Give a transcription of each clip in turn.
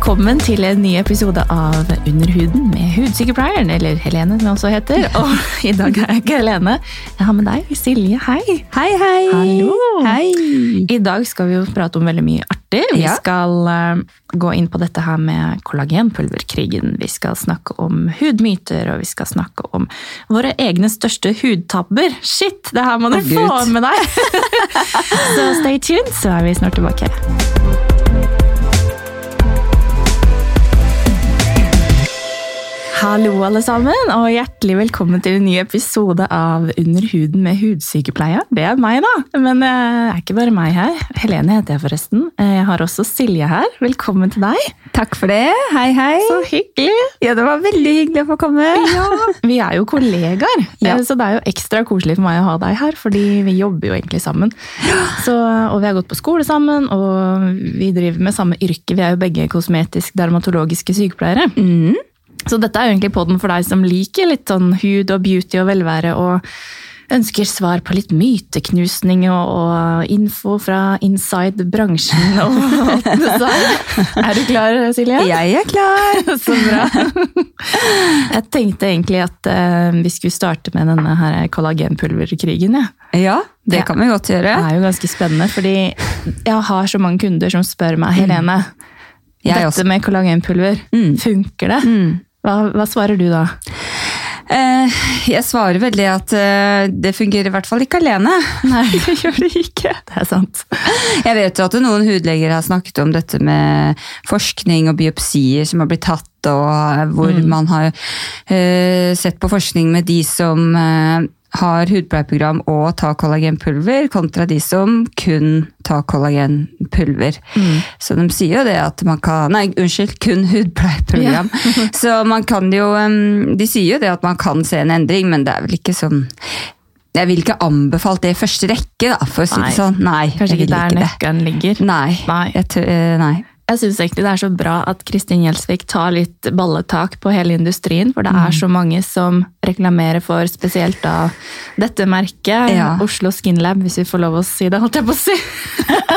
Velkommen til en ny episode av Under huden med hudsykepleieren, eller Helene som jeg også heter. Og i dag er jeg ikke Helene. Jeg har med deg Silje. Hei. Hei, hei. Hallo. Hei. I dag skal vi jo prate om veldig mye artig. Vi Ja. skal eh, gå inn på dette her med kollagenpulverkrigen. Vi skal snakke om hudmyter, og vi skal snakke om våre egne største hudtabber. Shit, det her må du oh, få med deg! så stay tuned, så er vi snart tilbake. Hallo, alle sammen, og hjertelig velkommen til en ny episode av Under huden med hudsykepleie. Det er meg, da. Men eh, det er ikke bare meg her. Helene heter jeg forresten. Eh, Jeg har også Silje her. Velkommen til deg. Takk for det. Hei, hei. Så hyggelig. Ja, det var veldig hyggelig å få komme. Ja, Vi er jo kollegaer, Ja. eh, så det er jo ekstra koselig for meg å ha deg her. Fordi vi jobber jo egentlig sammen. Så, og vi har gått på skole sammen, og vi driver med samme yrke. Vi er jo begge kosmetisk-dermatologiske sykepleiere. Mm. Så dette er egentlig podden for deg som liker litt sånn hud og beauty og velvære, og ønsker svar på litt myteknusning og, og info fra inside bransjen. Og, er du klar, Silje? Jeg er klar. Så bra. Jeg tenkte egentlig at eh, vi skulle starte med denne her kollagenpulverkrigen. Ja. Ja, det kan vi godt gjøre. Det er jo ganske spennende, fordi jeg har så mange kunder som spør meg, Helene, Jeg dette også. med kollagenpulver, Mm. funker det? Mm. Hva, hva svarer du da? Eh, jeg svarer vel det at eh, det fungerer i hvert fall ikke alene. Nei, det gjør det ikke. Det er sant. Jeg vet jo at noen hudleger har snakket om dette med forskning og biopsier som har blitt tatt, og hvor hvor man har eh, sett på forskning med de som eh, har hudpleieprogram og tar kollagenpulver, kontra de som kun tar kollagenpulver. Så de sier jo det at man kan Nei, unnskyld, kun hudpleieprogram. Så man kan jo De sier jo det at man kan se en endring, men det er vel ikke sånn Jeg vil ikke anbefalt det i første rekke, da, for å si det sånn. Nei, Kanskje ikke der nøkkelen ligger. Nei. Nei. Jeg eh, nei. Jeg syns egentlig det er så bra at Kristin Gjelsvik tar litt balletak på hele industrien, for det Mm. er så mange som reklamerer for spesielt da dette merket, Ja. Oslo Skinlab, hvis vi får lov å si det, holdt jeg på å si.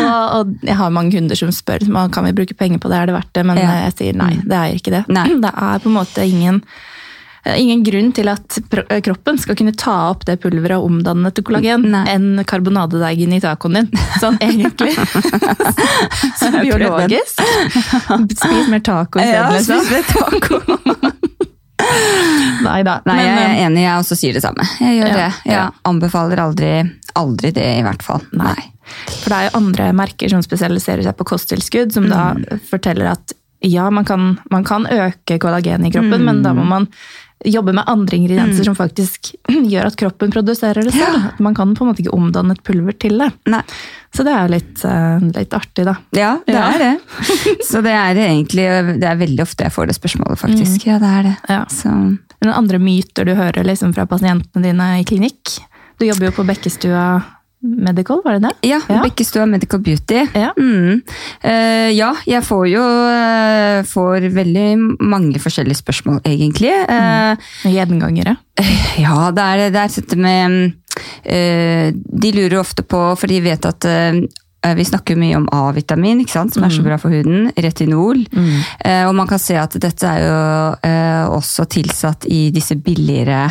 og, og jeg har mange kunder som spør "Hva, kan vi bruke penger på det, er det verdt det, men Ja. jeg sier nei, det er ikke det. Nei. Det er på en måte ingen Ingen grunn til at kroppen skal kunne ta opp det pulveret og omdanne det til kollagen Nei. enn karbonadedeigen i tacoen din. Sånn egentlig. Så biologisk. Spis mer taco Ja, isteden, liksom. mer taco. Nei da. Nei, Men, jeg er eh, enig, jeg også sier det samme. Jeg gjør Ja, det. Jeg ja. anbefaler aldri, aldri det, i hvert fall. Nei. For det er jo andre merker som spesialiserer seg på kosttilskudd, som da Mm. forteller at ja, man kan, man kan øke kollagen i kroppen, Mm. men da må man jobbe med andre ingredienser som faktisk gjør at kroppen produserer det selv. At Man kan på en måte ikke omdanne et pulver til det. Nei. Så det er jo litt, eh, litt artig, da. Ja, det Ja. er det. Så det er egentlig Det er veldig ofte jeg får det spørsmålet, faktisk. Ja, det er det. Ja. Så, Noen andre myter du hører liksom fra pasientene dine i klinikk? Du jobber jo på Bekkestua Medical, var det det? ja, Ja. Bekkestua Medical Beauty. Ja. Mm. Uh, ja, jeg får jo uh, får veldig mange forskjellige spørsmål, egentlig. Eh, Gjengangere. Ja, det er det. Er dette med De lurer ofte på, for de vet at vi snakker mye om A-vitamin, som er så bra for huden. Retinol. Eh, og man kan se at dette er jo også tilsatt i disse billigere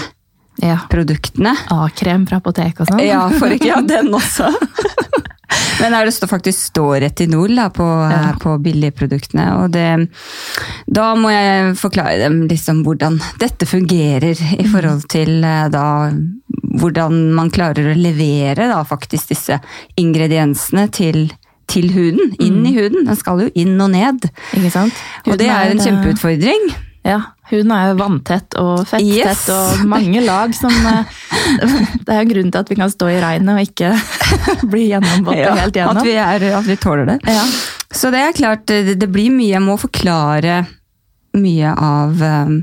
Ja. produktene. A-krem fra apotek og sånn. Ja, for ikke ja, den også. Men her det står faktisk står retinol da, på, Ja. på billigproduktene. Og det, da må jeg forklare dem liksom hvordan dette fungerer i forhold til eh, da hvordan man klarer å levere da faktisk disse ingrediensene til, til huden. Inn i huden. Den skal jo inn og ned. Ikke sant? Og det er en kjempeutfordring. Ja, huden er jo vanntett og fetttett Yes. og mange lag som eh, Det er jo grunnen til at vi kan stå i regnet og ikke bli gjennomvåte Ja, helt at, gjennom. vi er, at vi tåler det. Ja. Så det er klart, det, blir mye. Jeg må forklare mye av um,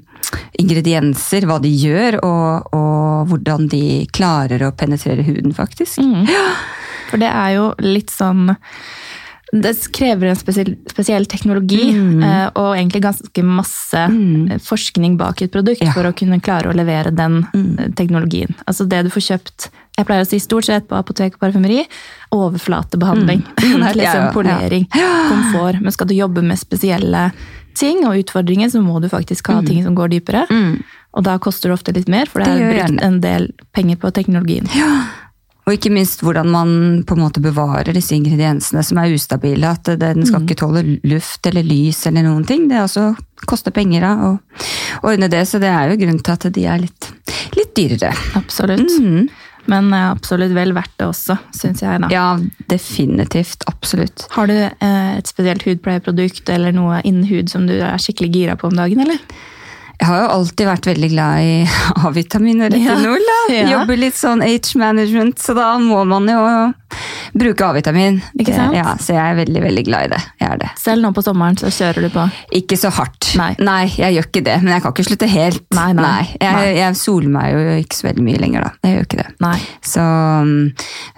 ingredienser, hva de gjør, og, og hvordan de klarer å penetrere huden, faktisk. Mm. For det er jo litt sånn Det krever en spesiell, spesiell teknologi Mm. eh, og egentlig ganske masse mm. forskning bak et produkt Ja. for å kunne klare å levere den mm. teknologien. Altså det du får kjøpt jeg pleier å si stort sett på apotek og parfymeri, overflatebehandling. Det er liksom ja, liksom ja. polering, komfort. Men skal du jobbe med spesielle ting og utfordringer, så må du faktisk ha ting som går dypere. Og da koster det ofte litt mer, for det Mm. Det er brukt en del penger på teknologien. Og ikke minst hvordan man på en måte bevarer disse ingrediensene som er ustabile. At den skal ikke tåle luft eller lys eller noen ting. Det også koster penger å ordne det, så det er jo grunnen til at de er litt, litt dyrere. Absolutt. Mm. Men eh, absolutt vel verdt det også, syns jeg. da. Ja, definitivt. Absolutt. Har du eh, et spesielt hudpleieprodukt eller noe innen hud som du er skikkelig gira på om dagen, eller? Jeg har jo alltid vært veldig glad i A-vitamin og retinol. da. Ja. Jobber litt sånn age management, så da må man jo bruke A-vitamin. Ikke sant? Ja, så jeg er veldig, veldig glad i det. Jeg er det. Selv nå på sommeren så kjører du på. Ikke så hardt. Nei. nei, jeg gjør ikke det. Men jeg kan ikke slutte helt. Nei, nei. Nei. jeg soler meg jo ikke så veldig mye lenger, da. Jeg gjør ikke det. Nei. Så,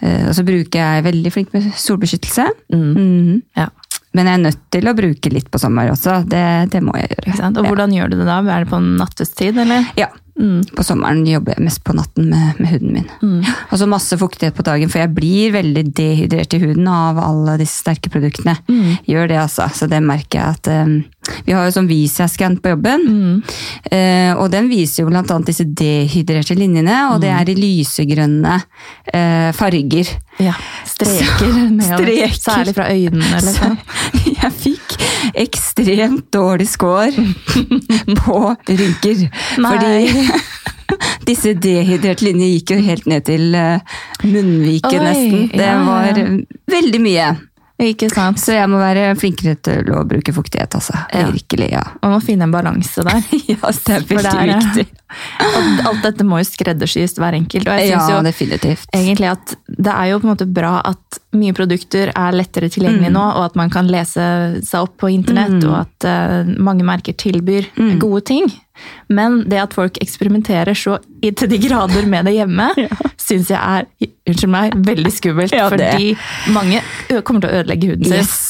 eh, og så bruker jeg veldig flink med solbeskyttelse. Mm. Mhm. Ja, Men jeg er nødt til å bruke litt på sommer også. Det, det må jeg gjøre. Og hvordan gjør du det da? Er det på nattestid, eller? Ja. Mm. På sommeren jobber jeg mest på natten med, med huden min. Og så masse fuktighet på dagen, for jeg blir veldig dehydrert i huden av alle disse sterke produktene. Gjør det, altså. Så det merker jeg at um, Vi har jo sånn Visa-scan på jobben, eh, og den viser jo annet disse dehydrerte linjene, og det er i lysegrønne eh, farger. Ja, streker nedover. Streker. Særlig fra øynene, eller så, Jeg fikk ekstremt dårlig score på rynker. Nei. Fordi disse dehydrerte linjer gikk jo helt ned til eh, munnviket Oi, nesten. Det ja, ja, var veldig mye. Ikke sant? Så jeg må være flinkere til å bruke fuktighet, altså. Ja. Virkelig, ja. Man må finne en balanse der. Ja, det er veldig det er- viktig. Og alt dette må jo skreddersys hver enkelt. Og jeg Ja, jo definitivt. egentlig at det er jo på en måte bra at mye produkter er lettere tilgjengelig nå, og at man kan lese seg opp på internett, og at uh, mange merker tilbyr gode ting. Men det at folk eksperimenterer så til de grader med det hjemme, syns jeg er unnskyld meg, veldig skummelt. Ja, fordi mange kommer til å ødelegge huden sin. Yes.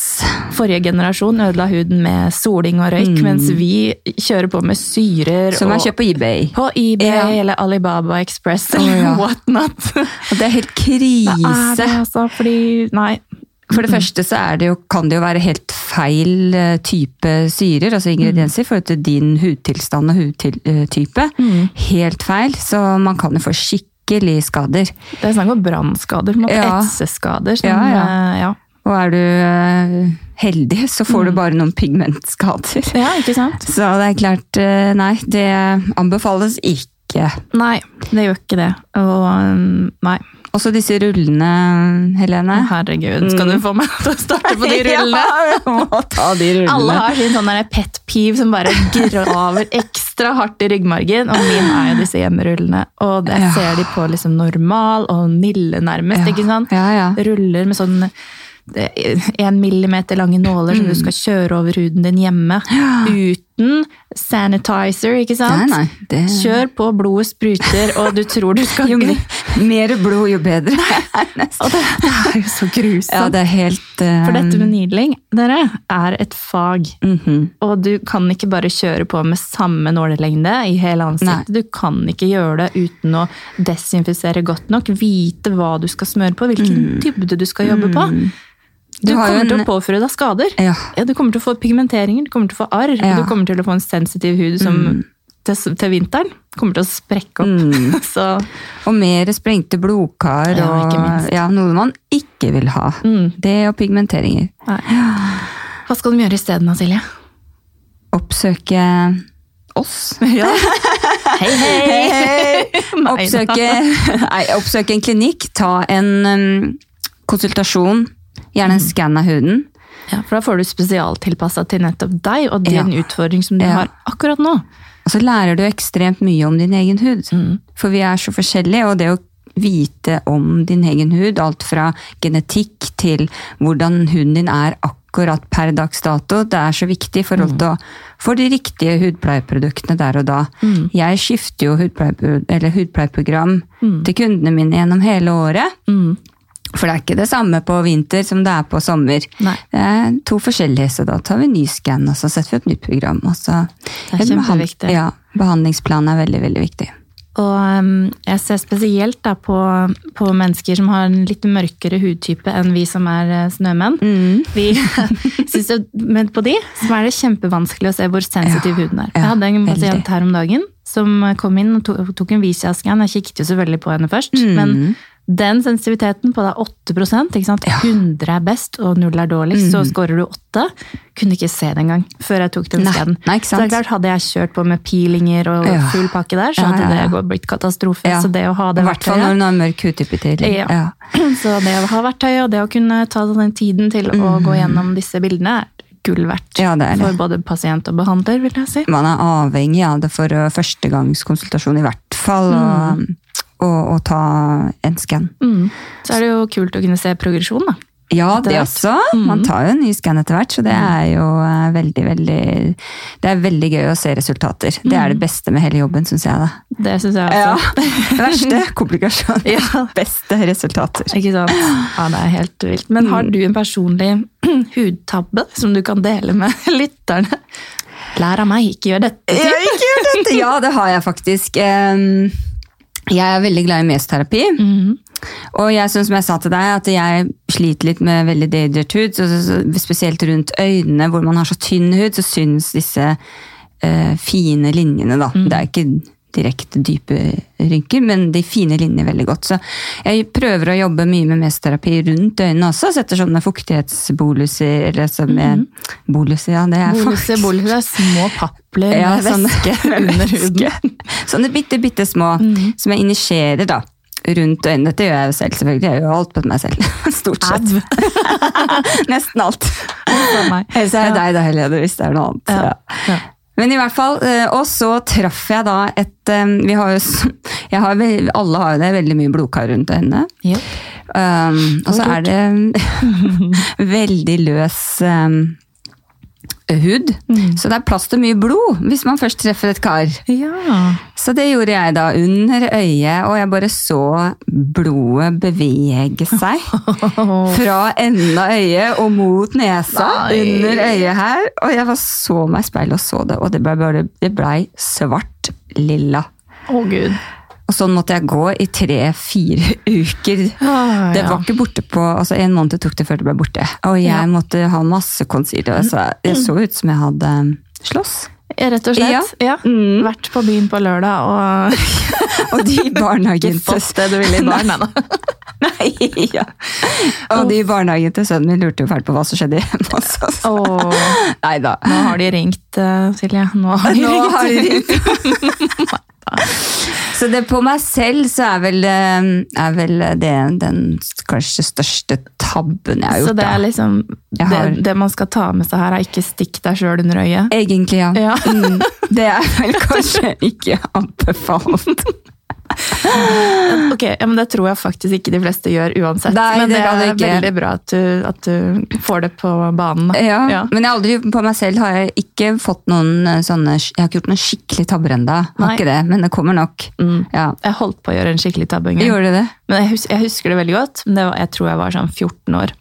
Forrige generasjon ødela huden med soling og røyk, mens vi kjører på med syrer Som man kjøper på eBay. på eBay Ja. eller Alibaba Express eller ja. whatnot. Det er helt krise. Det er det, altså, fordi Nei. For det første så det jo, kan det jo være helt feil eh, type syrer, altså ingredienser, i forhold til din hudtilstand og hudtype. Helt feil, så man kan jo få skikkelig skader. Det er snakk om brannskader, Ja. etseskader. Sånn, Ja, ja. eh, ja. Og er du eh, heldig, så får du bare noen pigmentskader. ja, ikke sant? Så det er klart, eh, nei, det anbefales ikke. Nei, det gjør ikke det. Og um, nei. Også disse rullene, Helene. Herregud, skal du få meg til å starte på de rullene? Ja, jeg må ta de rullene. Alle har sin sånn pet peeve som bare graver ekstra hardt i ryggmargen, og min er jo disse hjemmerullene. Og det Ja. ser de på liksom normal og Nille nærmest, Ja. ikke sant? Ja, ja. Ruller med sånn en millimeter lange nåler som du Mm. skal kjøre over huden din hjemme. Uten sanitizer, ikke sant? Nei, nei, det- Kjør på, blodet spruter, og du tror du skal Jo mer, blod, jo bedre. Og det, det er jo så grusomt. Ja, det er helt eh, For dette med needling, dere, er et fag. mhm. Og du kan ikke bare kjøre på med samme nålelengde i hele ansiktet. Du kan ikke gjøre det uten å desinfisere godt nok. Vite hva du skal smøre på, hvilken dybde du skal jobbe på. Du, Mm. Du kommer en... til å påføre deg skader. Ja. du kommer til å få pigmenteringer, du kommer til å få arr, Ja. du kommer til å få en sensitiv hud som til, til vinteren kommer til å sprekke opp. Så Og mer sprengte blodkar, Ja, og ja, noe man ikke vil ha. Mm. Det og pigmenteringer. Hva skal de gjøre isteden, Silje? Oppsøke oss. Ja. Hei, hei! hei, hei. Oppsøke, nei, oppsøke en klinikk, ta en um, konsultasjon, gjerne en skann av huden. Ja, for da får du spesialtilpassa til nettopp deg og din Ja. utfordring som du Ja. har akkurat nå. Og så lærer du ekstremt mye om din egen hud. Mm. For vi er så forskjellige, og det å vite om din egen hud, alt fra genetikk til hvordan huden din er akkurat per dags dato, det er så viktig i forhold Mm. til å få de riktige hudpleieproduktene der og da. Mm. Jeg skifter jo hudpleie, hudpleieprogram til kundene mine gjennom hele året. For det er ikke det samme på vinter som det er på sommer. Nei. Det er to forskjellige, så da tar vi ny skann, og så setter vi opp nytt program. Og så, Det er kjempeviktig. Ja, behandlingsplanen er veldig, veldig viktig. Og um, jeg ser spesielt da på, på mennesker som har en litt mørkere hudtype enn vi som er eh, snømenn. Mm. Vi synes jo, Men på de så er det kjempevanskelig å se hvor sensitiv Ja, huden er. ja, jeg hadde en pasient her om dagen som kom inn og tok en Visia-scan. Jeg kikket jo selvfølgelig på henne først. Mm. men den sensitiviteten på da 8 ikke sant? 100 er best og 0 er dårligst, så scorer du 8. Kunne ikke se det engang før jeg tok den skaden. Så det er klart, hadde jeg kjørt på med peelinger og Ja. full pakke der, så hadde ja, ja. det blitt katastrofe. Så det å ha det I hvert fall når du har mørk hudtype til. Ja. Så det å ha verktøyet og det å kunne ta den tiden til å gå gjennom disse bildene, er gull verdt. Mm. Ja, det det. For både pasient og behandler, vil jeg si. Man er avhengig av det for uh, førstegangskonsultasjon i hvert fall, og, og, å ta en skann. Mm. Så er det jo kult å kunne se progresjon, da. Ja, det også. Man tar jo en ny skann etter hvert, så det er jo uh, veldig, veldig Det er veldig gøy å se resultater. Det er det beste med hele jobben, syns jeg. da. Det syns jeg også. Det verste komplikasjon. Ja. Beste resultater. Ikke sant? Ja, det er helt vilt. Men har du en personlig hudtabbe som du kan dele med lytterne? Lær av meg, ikke gjør dette. Ja, ikke gjør dette! Ja, det har jeg faktisk. Em, Jeg er veldig glad i mesterapi. Mm -hmm. Og jeg synes, som jeg sa til deg, at jeg sliter litt med veldig dehydrert hud. Spesielt rundt øynene, hvor man har så tynn hud, så syns disse uh, fine linjene, da. Det er ikke direkte dype rynker, men de fine linjene veldig godt. Så jeg prøver å jobbe mye med mesoterapi rundt øynene også. Setter sånne fuktighetsboluser, eller så med Boluser, ja, det er Boluser, boluser er små papler Ja, med sånne- væske under huden. Sånne bitte, bitte små som jeg injiserer da. Rundt øynene. Dette gjør jeg jo selv, selvfølgelig. Jeg gjør alt på meg selv. Stort sett. Nesten alt. Ellers er det deg da, Helene, hvis det er noe annet. Ja. Ja. Men i hvert fall, eh, og så traff jeg da et eh, vi har jo, har, Alle har jo det, veldig mye blodkar rundt øynene. Ja. Um, og så er det veldig løs um, hud. Så det er plass til mye blod hvis man først treffer et kar. ja. Så det gjorde jeg da under øyet, og jeg bare så blodet bevege seg. Fra enden av øyet og mot nesa Nei. under øyet her. Og jeg var så meg i speilet og så det, og det ble, det ble svart lilla. Å, gud. Og sånn måtte jeg gå i tre-fire uker. Ah, Det ja. var ikke borte på, altså En måned tok det før det ble borte. Og jeg Ja. måtte ha masse concealer. Så jeg så ut som jeg hadde um, slåss. Rett og slett. Ja. Mm. Vært på byen på lørdag og Og de barnehagen til det du ville i barn, nei, Nei, ja. Og de barnehagen til sønnen min lurte jo fælt på hva som skjedde hjemme hos oss. Oh. Nei da. nå har de ringt, eh, Silje. Nå har de Nå ringt. har de ringt. Så det på meg selv så er vel, eh, er vel det den kanskje største tabben jeg har Så gjort. det er liksom har- det, det man skal ta med seg her, er ikke stikk deg sjøl under øyet. Egentlig, ja. Ja. Mm, det er vel kanskje ikke anbefalt. Ok, ja, men Det tror jeg faktisk ikke de fleste gjør uansett. Nei, men det det, er veldig bra at du, at du får det på banen. Ja, Ja. Men jeg aldri, på meg selv har jeg ikke fått noen eh, sånne Jeg har ikke gjort noen skikkelig tabber ennå. Men det kommer nok. Mm. Ja. Jeg holdt på å gjøre en skikkelig tabbe en gang. Gjorde du det? Men jeg, hus jeg husker det veldig godt. Men det var, jeg tror jeg var sånn 14 år.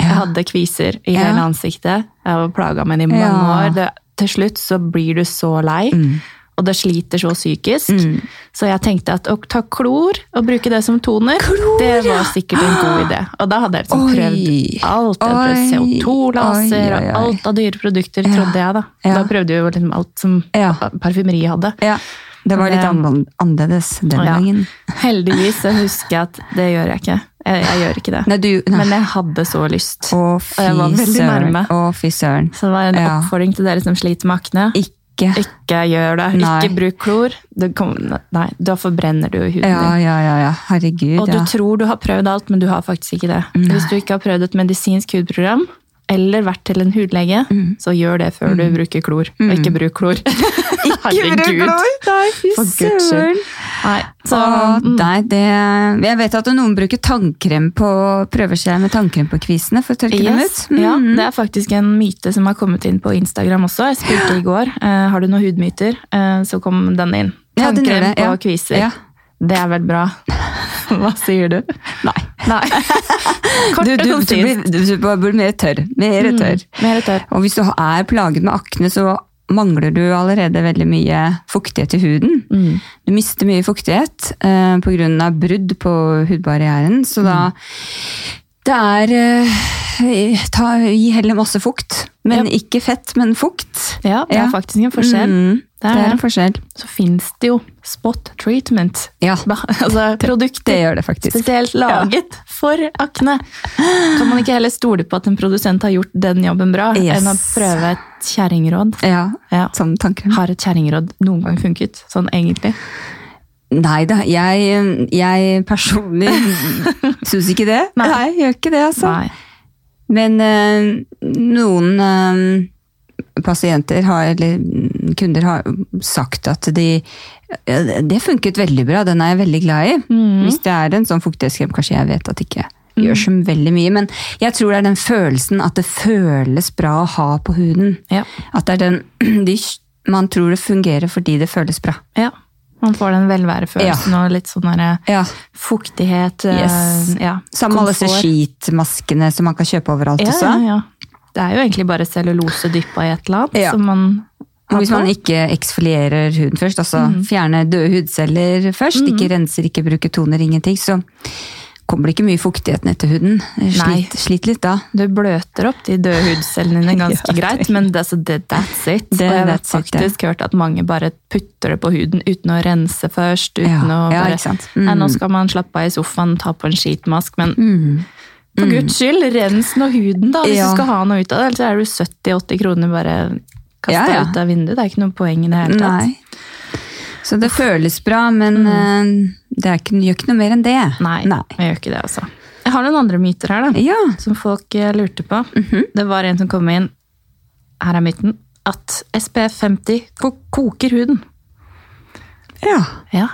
Jeg hadde kviser i hele ansiktet. Jeg var plaga med det i mange år. Det, til slutt så blir du så lei, Mm. og det sliter så psykisk. Så jeg tenkte at å ta klor og bruke det som toner, Klor, det var sikkert en god idé. Og da hadde jeg liksom prøvd alt. Jeg hadde prøvd CO2-laser og alt av dyre produkter, trodde jeg da. Da prøvde jeg jo liksom alt som Ja. parfymeriet hadde. Ja. Det var litt annerledes- den Ja. Heldigvis så husker jeg at det gjør jeg ikke. Jeg, jeg gjør ikke det. Nei, du nei. Men jeg hadde så lyst. Å, fy jeg var veldig nærme. Å, fy søren. Så det var en oppfordring til dere som sliter med akne. Ikke. Ikke gjør det. Nei. Ikke bruk klor. Det kom, nei, da forbrenner du huden Ja, din. ja, ja. ja. Herregud, Og du ja. tror du har prøvd alt, men du har faktisk ikke det. Hvis du ikke har prøvd et medisinsk hudprogram, eller vært til en hudlege, Mm. så gjør det før du bruker klor. Og ikke bruk klor. Herregud. Nei, fy For guds skyld. Nei, så, mm. nei, det Jeg vet at noen bruker tannkrem på Prøver seg med tannkrem på kvisene for å tørke dem Yes. ut. Ja, Mm. det er faktisk en myte som har kommet inn på Instagram også. Jeg spurte i går. Eh, har du noen hudmyter, eh, så kom den inn. Ja, den det, ja. på kviser. Det er vel bra. Hva sier du? Nei. Nei. Du, du, du, blir, du, blir mer tørr. Mer tørr. Mer tørr. Og hvis du er plaget med akne, så mangler du allerede veldig mye fuktighet i huden. Mm. Du mister mye fuktighet eh, pga. brudd på hudbarrieren. Så da Det er eh, ta, Gi heller masse fukt. Men Ja. ikke fett, men fukt. Ja, det er Ja. faktisk en forskjell. Mm, Det er det er en forskjell. Så fins det jo spot treatment. Ja, Altså produkter det gjør det faktisk. spesielt laget for akne. Kan man ikke heller stole på at en produsent har gjort den jobben bra, Yes. enn å prøve et kjerringråd? Ja, Ja. sånn tanker. Har et kjerringråd noen gang funket, sånn egentlig? Nei da, jeg, jeg personlig syns ikke det. Nei. Nei, gjør ikke det, altså. Nei. Men øh, noen øh, pasienter har, eller kunder har sagt at de Det funket veldig bra, den er jeg veldig glad i. Mm. Hvis det er en sånn fuktighetskrem, kanskje jeg vet at det ikke gjør så veldig mye. Men jeg tror det er den følelsen at det føles bra å ha på huden. Ja. At det er den de, Man tror det fungerer fordi det føles bra. ja. Man får den velværefølelsen og litt sånn der Ja, fuktighet. eh, Yes. Ja. Sammen med alle disse skitmaskene som man kan kjøpe overalt Ja, også. ja, ja. Det er jo egentlig bare cellulose dyppa i et eller annet Ja. som man Og hvis man ikke eksfolierer huden først, altså fjerne døde hudceller først, ikke renser, ikke bruker toner, ingenting, så kommer det ikke mye fuktighet ned til huden. Slit, slit litt da. Du bløter opp de døde hudcellene dine ganske Ja, greit, men det, altså, det, that's it. Det- og jeg har faktisk it, hørt at mange bare putter det på huden uten å rense først. Uten Ja, å ja, bare, ikke sant. Nei, nå Mm. skal man slappe av i sofaen, ta på en skitmask, men Mm. for guds skyld, rens nå huden da, hvis Ja. du skal ha noe ut av det. Ellers er du 70-80 kroner bare kasta Ja, ja. ut av vinduet. Det er ikke noe poeng i det hele tatt. Nei. Så det føles bra, men eh, det er ikke, gjør ikke noe mer enn det. Mm. Nei, Nei. jeg gjør ikke det, altså. Jeg har noen andre myter her, da. Ja. som folk eh, lurte på. Mhm. Det var en som kom inn, her er myten, at SPF 50 koker huden. ja. Ja.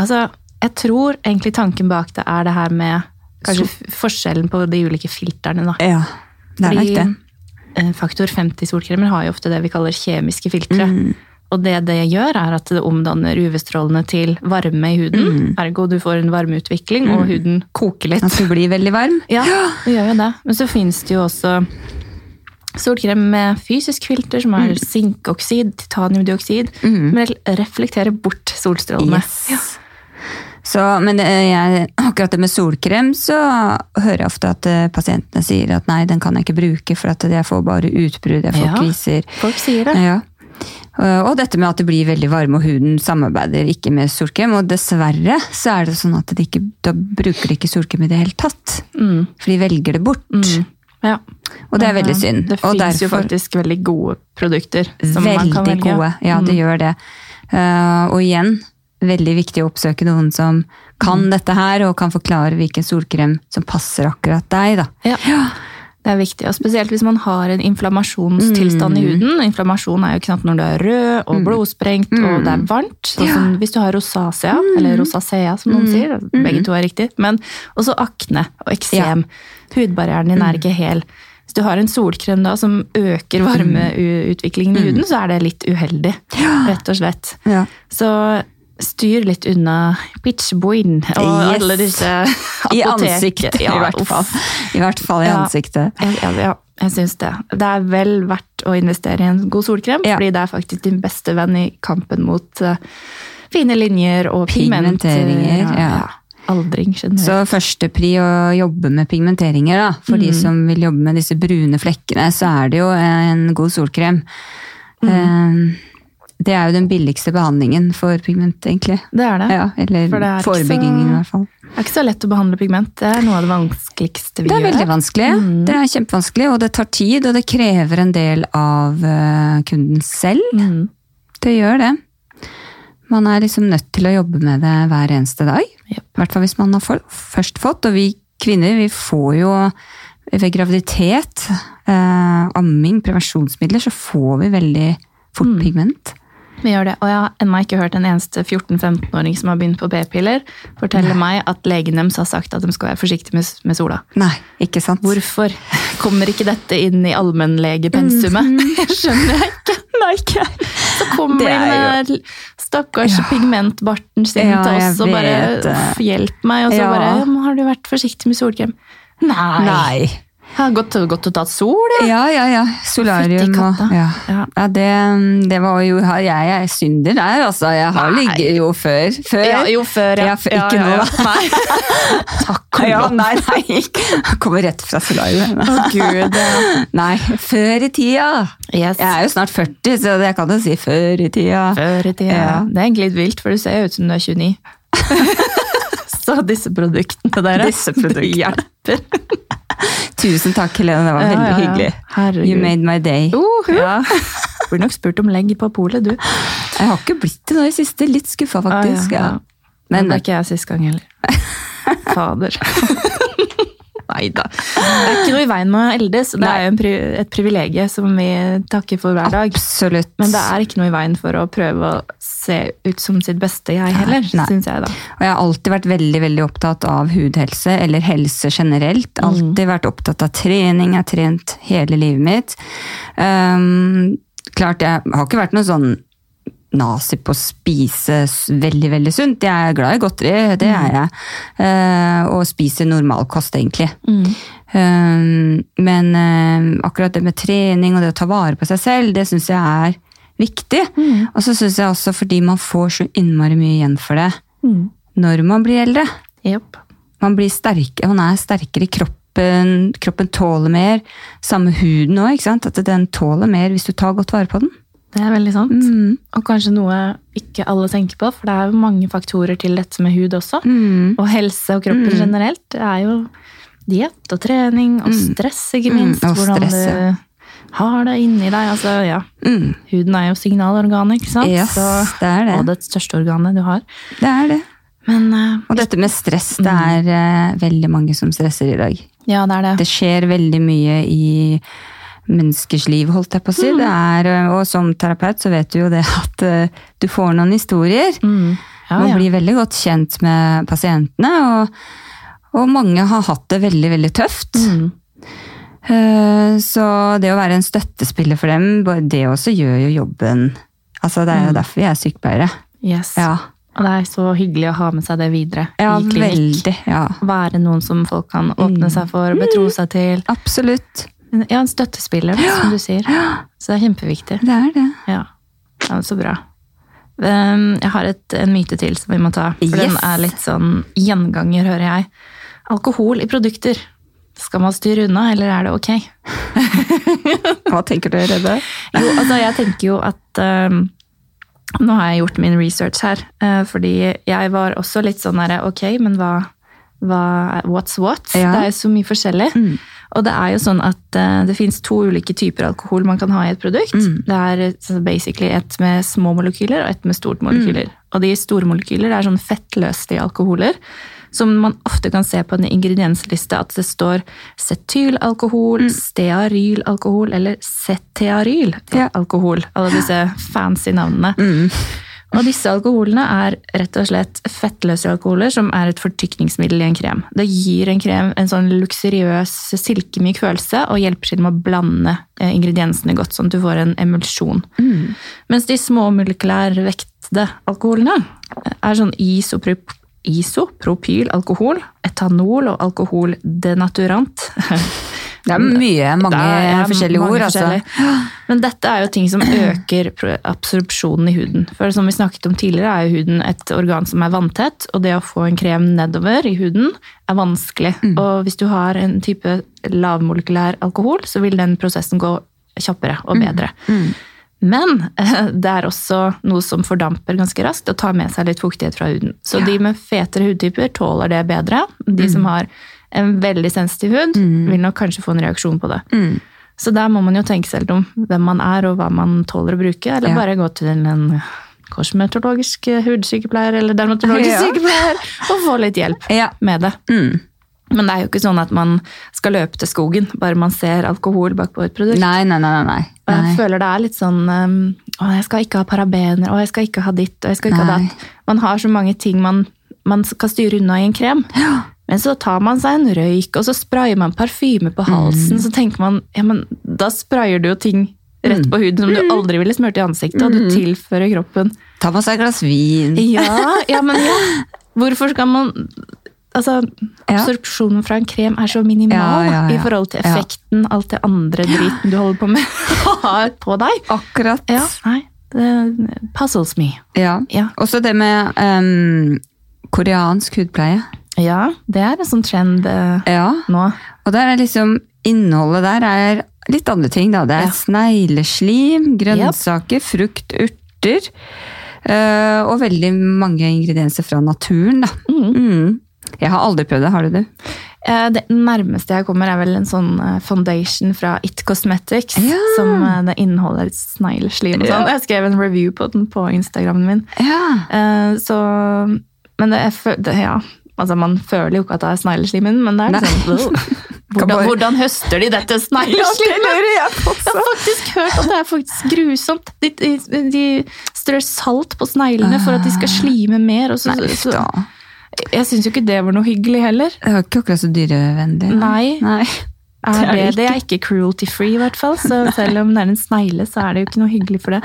Altså, jeg tror egentlig tanken bak det er det her med kanskje f- forskjellen på de ulike filterne, da. Ja. Det er nok det. eh, faktor 50 solkremer har jo ofte det vi kaller kjemiske filtre. Mm. Og det det gjør, er at det omdanner UV-strålene til varme i huden. Mm. Ergo du får en varmeutvikling, og huden koker litt. At du blir veldig varm. Ja, det gjør jo det. Men så finnes det jo også solkrem med fysisk filter, som Mm. er sinkoksid, titaniumdioksid, som men reflekterer bort solstrålene. Yes. Så, men jeg, akkurat det med solkrem, så hører jeg ofte at eh, pasientene sier at nei, den kan jeg ikke bruke, for at jeg får bare utbrudd, jeg får Ja. kviser. Folk sier det. Ja. Eh, Og dette med at det blir veldig varme, og huden samarbeider ikke med solkrem. Og dessverre så er det sånn at de ikke, da bruker de ikke solkrem i det hele tatt. Mm. For de velger det bort. Mm. Ja. Og det er veldig eh, synd. Det og finnes jo faktisk veldig gode produkter som man Veldig kan velge. Mm. gode. Ja, det gjør det. Uh, og igjen, veldig viktig å oppsøke noen som kan Mm. dette her, og kan forklare hvilken solkrem som passer akkurat deg. Da. Ja. Det er viktig, og spesielt hvis man har en inflammasjonstilstand i Mm. huden. Inflammasjon er jo knapt når du er rød og blodsprengt og det er varmt. Sånn hvis du har rosacea, Mm. eller rosacea som noen sier. Begge to er riktig. Men også akne og eksem. Hudbarrieren din Mm. er ikke hel. Hvis du har en solkrem da som øker varmeutviklingen i huden, så er det litt uheldig. Rett og slett. Ja. Så styr litt unna pitchboyen. og Yes. alle disse I ansiktet, Ja, i hvert fall. I hvert fall i Ja. ansiktet. Ja, ja, jeg syns det. Det er vel verdt å investere i en god solkrem, fordi det er faktisk din beste venn i kampen mot uh, fine linjer og pigment. Pigmenteringer, ja. Aldring generelt. Så førstepri å jobbe med pigmenteringer, da. For Mm. de som vil jobbe med disse brune flekkene, så er det jo en god solkrem. Mm. Eh, Det er jo den billigste behandlingen for pigment, egentlig. det er det. Ja, eller For det forebyggingen, så- i hvert fall. Det er ikke så lett å behandle pigment. Det er noe av det vanskeligste vi gjør. Det er gjør. veldig vanskelig. Mm. Det er kjempevanskelig, og det tar tid, og det krever en del av eh, kunden selv. Mm. Det gjør det. Man er liksom nødt til å jobbe med det hver eneste dag. I hvert fall hvis man har først fått. Og vi kvinner, vi får jo ved graviditet, eh, amming, prevensjonsmidler, så får vi veldig fort Mm. pigment. Vi gjør det. Og jeg har ennå ikke hørt en eneste 14-15-åring som har begynt på p-piller, fortelle meg at legen deres har sagt at de skal være forsiktige med, med sola. Nei, ikke sant? Hvorfor kommer ikke dette inn i allmennlegepensumet? Jeg skjønner jeg ikke. Nei, ikke. Så kommer er den der stakkars Ja. pigmentbarten sin Ja, til oss og bare vet hjelp meg. Og så Ja. bare 'Har du vært forsiktig med solkrem?' Nei. Nei. Jeg har gått, å ta sol, jeg. Ja, ja, ja. Solarium og ja. Ja. ja det, det var jo Jeg er synder der, altså. Jeg har ligget jo før. før. Ja, jo, før, ja. Ja, ikke nå, da. Nei. Takk og Ja, lov. nei, nei. Jeg kommer rett fra solarium. Å, Gud. ja. Nei, før i tida. Yes. Jeg er jo snart 40, så jeg kan jo si før i tida. Før i tida. Ja. Det er egentlig litt vilt, for du ser jo ut som du er 29. Så disse produktene der, Disse produktene. det hjelper. Tusen takk, Helene. Det var Ja, veldig ja, hyggelig. Herregud. You made my day. Uh, ja. Burde nok spurt om legg på polet, du. Jeg har ikke blitt det nå i siste. Litt skuffa, faktisk. Ah, ja, ja. Ja. Men det er ikke jeg sist gang heller. Fader. Nei da. Det er ikke noe i veien med å eldes. Det er jo en pri et privilegium som vi takker for hver dag. absolutt. Men det er ikke noe i veien for å prøve å se ut som sitt beste jeg heller, Synes jeg da. Og jeg har alltid vært veldig veldig opptatt av hudhelse, eller helse generelt. Mm. Alltid vært opptatt av trening. Jeg har trent hele livet mitt. Um, klart, jeg har ikke vært noe sånn nazi på å spise veldig, veldig sunt. Jeg er glad i godteri, det er jeg. Uh, og spiser normalkost, egentlig. Um, men uh, akkurat det med trening og det å ta vare på seg selv, det syns jeg er viktig. Og så syns jeg også fordi man får så innmari mye igjen for det når man blir eldre. Yep. Man blir sterk, man er sterkere i kroppen, kroppen tåler mer. Samme huden òg, at den tåler mer hvis du tar godt vare på den. Det er veldig sant. Mm. Og kanskje noe ikke alle tenker på, for det er jo mange faktorer til dette med hud også. Mm. Og helse og kroppen generelt. Det er jo diett og trening og stress, ikke minst. Mm, og Hvordan stress, ja. du har det inni deg. Altså, ja. Mm. Huden er jo signalorganet, ikke sant? Yes, det er det. Og det største organet du har. Det er det. Men uh, Og dette med stress, det er uh, veldig mange som stresser i dag. ja, det er det. Det skjer veldig mye i menneskers liv, holdt jeg på å si. Det er, eh, og som terapeut så vet du jo det at uh, du får noen historier. Mm. Ja, Man ja. blir veldig godt kjent med pasientene, og, og mange har hatt det veldig, veldig tøft. Mm. Eh, Så det å være en støttespiller for dem, det også gjør jo jobben Altså Det er jo derfor vi er sykepleiere. Yes. Ja, Og det er så hyggelig å ha med seg det videre ja i klinikk. veldig. Ja, Være noen som folk kan åpne seg for, betro seg til. absolutt. Ja, en støttespiller, som du sier. Så det er kjempeviktig. Det er det. Ja, ja så bra. Um, Jeg har et, en myte til som vi må ta. For den er litt sånn gjenganger, hører jeg. Alkohol i produkter. Skal man styre unna, eller er det ok? Hva tenker du, Redde? Jo, altså jeg tenker jo at um, Nå har jeg gjort min research her, uh, fordi jeg var også litt sånn her, ok, men hva, hva What's what? Ja. Det er jo så mye forskjellig. Og det er jo sånn at uh, det fins to ulike typer alkohol man kan ha i et produkt. Det er basically et med små molekyler og et med stort molekyler. Og de store molekyler er sånn fettløselige alkoholer. Som man ofte kan se på en ingrediensliste at det står cetylalkohol, stearylalkohol eller cetearylalkohol. Alle disse fancy navnene. Og disse alkoholene er rett og slett fettløse alkoholer som er et fortykningsmiddel i en krem. Det gir en krem en sånn luksuriøs, silkemyk følelse og hjelper til med å blande eh, ingrediensene godt, sånn at du får en emulsjon. Mens de små molekylærvektede alkoholene er sånn isopropyl isopropylalkohol, etanol og alkohol denaturant. Det er mye, mange Det er forskjellige mange ord. Altså. Men dette er jo ting som øker absorpsjonen i huden. For som vi snakket om tidligere, er jo huden et organ som er vanntett, og det å få en krem nedover i huden er vanskelig. Mm. Og hvis du har en type lavmolekylær alkohol, så vil den prosessen gå kjappere Mm. og bedre. Men eh, det er også noe som fordamper ganske raskt og tar med seg litt fuktighet fra huden. Så de med fetere hudtyper tåler det bedre. De Mm. som har en veldig sensitiv hud, vil nok kanskje få en reaksjon på det. Mm. Så der må man jo tenke litt om hvem man er og hva man tåler å bruke, eller Ja. bare gå til en kosmetologisk hudsykepleier eller dermatologisk Ja. sykepleier og få litt hjelp Ja. med det. Mm. Men det er jo ikke sånn at man skal løpe til skogen bare man ser alkohol bakpå et produkt. Nei, nei, nei. nei. Og jeg føler det er litt sånn um, Å, jeg skal ikke ha parabener, og jeg skal ikke ha ditt, og jeg skal ikke ha datt. Man har så mange ting man, man skal styre unna i en krem. Ja. Men så tar man seg en røyk, og så sprayer man parfyme på halsen. Mm. Så tenker man ja, men da sprayer du jo ting rett på huden som du aldri ville smurt i ansiktet, og du tilfører kroppen Ta man seg et glass vin. Ja, ja, men ja. Hvorfor skal man Altså, absorpsjonen fra en krem er så minimal Ja, ja, ja. i forhold til effekten alt det andre driten du holder på med, har på deg. Akkurat. Ja, nei, det puzzles me. Ja. Ja. Også det med um, koreansk hudpleie. ja, det er en sånn trend uh, Ja. nå. Og der er liksom Innholdet der er litt andre ting, da. Det er snegleslim, grønnsaker, frukt, urter. Uh, og veldig mange ingredienser fra naturen, da. Mm. Mm. Jeg har aldri prøvd det, har du det? Eh, Det nærmeste jeg kommer er vel en sånn eh, foundation fra It Cosmetics, Ja. som eh, det inneholder snegleslim og sånn. Ja. Jeg skrev en review på den på Instagramen min. Ja. Så, men det er, det, ja, altså man føler jo ikke at det er snegleslimen, men det er liksom «Åh, Kan hvordan, hvordan høster de dette snegleslimet? Jeg har faktisk hørt at det er faktisk grusomt. De, de, de strør salt på sneglene for at de skal slime mer. Og så, Nei, så. Jeg syns jo ikke det var noe hyggelig heller. Det var ikke akkurat så dyrevennlig. Nei. Nei. Er Det det, det er ikke cruelty free, i hvert fall. Så selv om det er en snegle, så er det jo ikke noe hyggelig for det.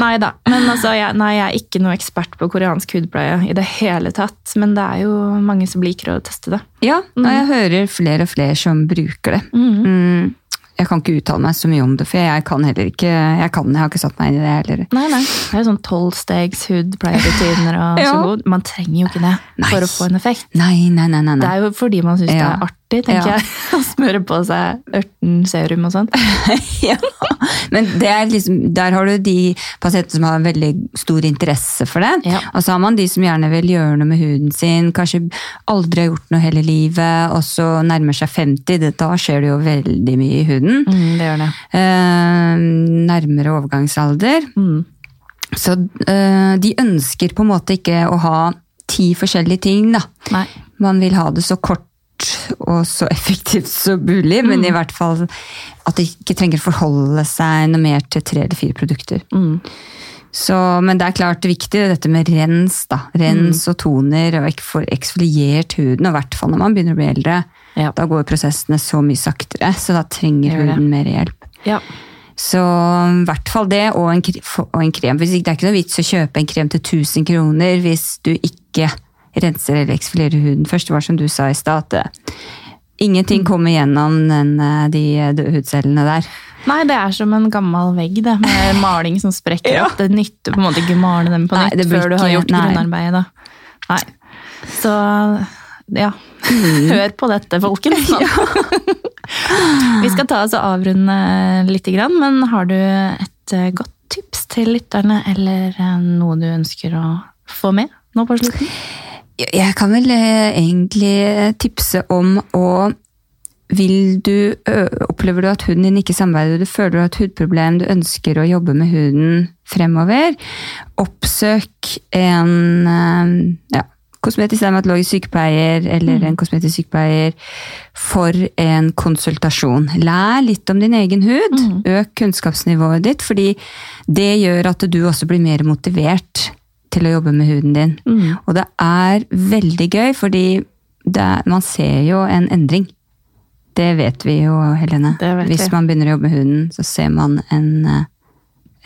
Nei da. Men altså, jeg, nei, jeg er ikke noe ekspert på koreansk hudpleie i det hele tatt. Men det er jo mange som liker å teste det. Ja, og jeg hører flere og flere som bruker det. Mm. Jeg kan ikke uttale meg så mye om det, for jeg kan heller ikke Jeg kan, jeg har ikke satt meg inn i det heller. Nei, nei. Det er jo sånn tolvstegs hudpleierutiner og Ja. så god. Man trenger jo ikke det Nei. for å få en effekt. Nei, nei, nei. nei, Det er jo fordi man syns det er artig, tenker Ja. jeg. Å smøre på seg ørtenserum og sånn. ja. Men det liksom, der har du de pasientene som har veldig stor interesse for det. Ja. Og så har man de som gjerne vil gjøre noe med huden sin, kanskje aldri har gjort noe hele livet, og så nærmer seg 50. Det, da skjer det jo veldig mye i huden. Mm, det gjør det. Eh, nærmere overgangsalder. Mm. Så eh, de ønsker på en måte ikke å ha ti forskjellige ting, da. Nei. Man vil ha det så kort og så effektivt som mulig, men i hvert fall at de ikke trenger å forholde seg noe mer til tre eller fire produkter. Mm. Så, men det er klart viktig dette med rens. da. Rens og toner og ikke få eksfoliert huden, og i hvert fall når man begynner å bli eldre. Ja. Da går prosessene så mye saktere, så da trenger huden mer hjelp. Ja. Så i hvert fall det, og en, og en krem. Hvis ikke- Det er ikke noe vits å kjøpe en krem til 1000 kroner hvis du ikke renser eller eksfilerer huden først. Var som du sa i stad, at eh, ingenting kommer gjennom den, eh, de døde hudcellene der. Nei, det er som en gammel vegg det, med maling som sprekker Ja. Det nytter på en måte ikke å male dem på nytt nei, før du har gjort nei. grunnarbeidet. Nei. Så ja, Mm. hør på dette, folkens. Vi skal ta oss og avrunde litt, men har du et eh, godt tips til lytterne, eller noe du ønsker å få med nå på slutten? Jeg kan vel eh, egentlig tipse om å vil du, Opplever du at huden din ikke samarbeider, du føler du har et hudproblem, du ønsker å jobbe med huden fremover, oppsøk en eh, ja, kosmetisk dermatologisk sykepleier eller en kosmetisk sykepleier for en konsultasjon. Lær litt om din egen hud. Øk kunnskapsnivået ditt, fordi det gjør at du også blir mer motivert til å jobbe med huden din. Og det er veldig gøy, fordi det er, man ser jo en endring. Det vet vi jo, Helene. Hvis man begynner å jobbe med huden, så ser man en, eh,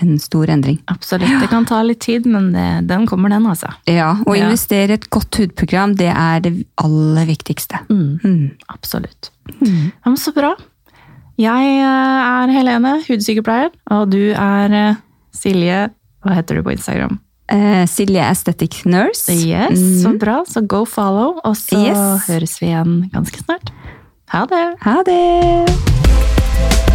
en stor endring. Absolutt. Det kan ta litt tid, men det, den kommer, den, altså. Ja, Å Ja. investere i et godt hudprogram, det er det aller viktigste. Mm. Absolutt. Ja, så bra. Jeg eh, er Helene, hudsykepleier, og du er eh, Silje. Hva heter du på Instagram? Eh, Silje Aesthetic Nurse. Yes, så bra. Så go follow, og så Yes. høres vi igjen ganske snart. Ha det! Ha det!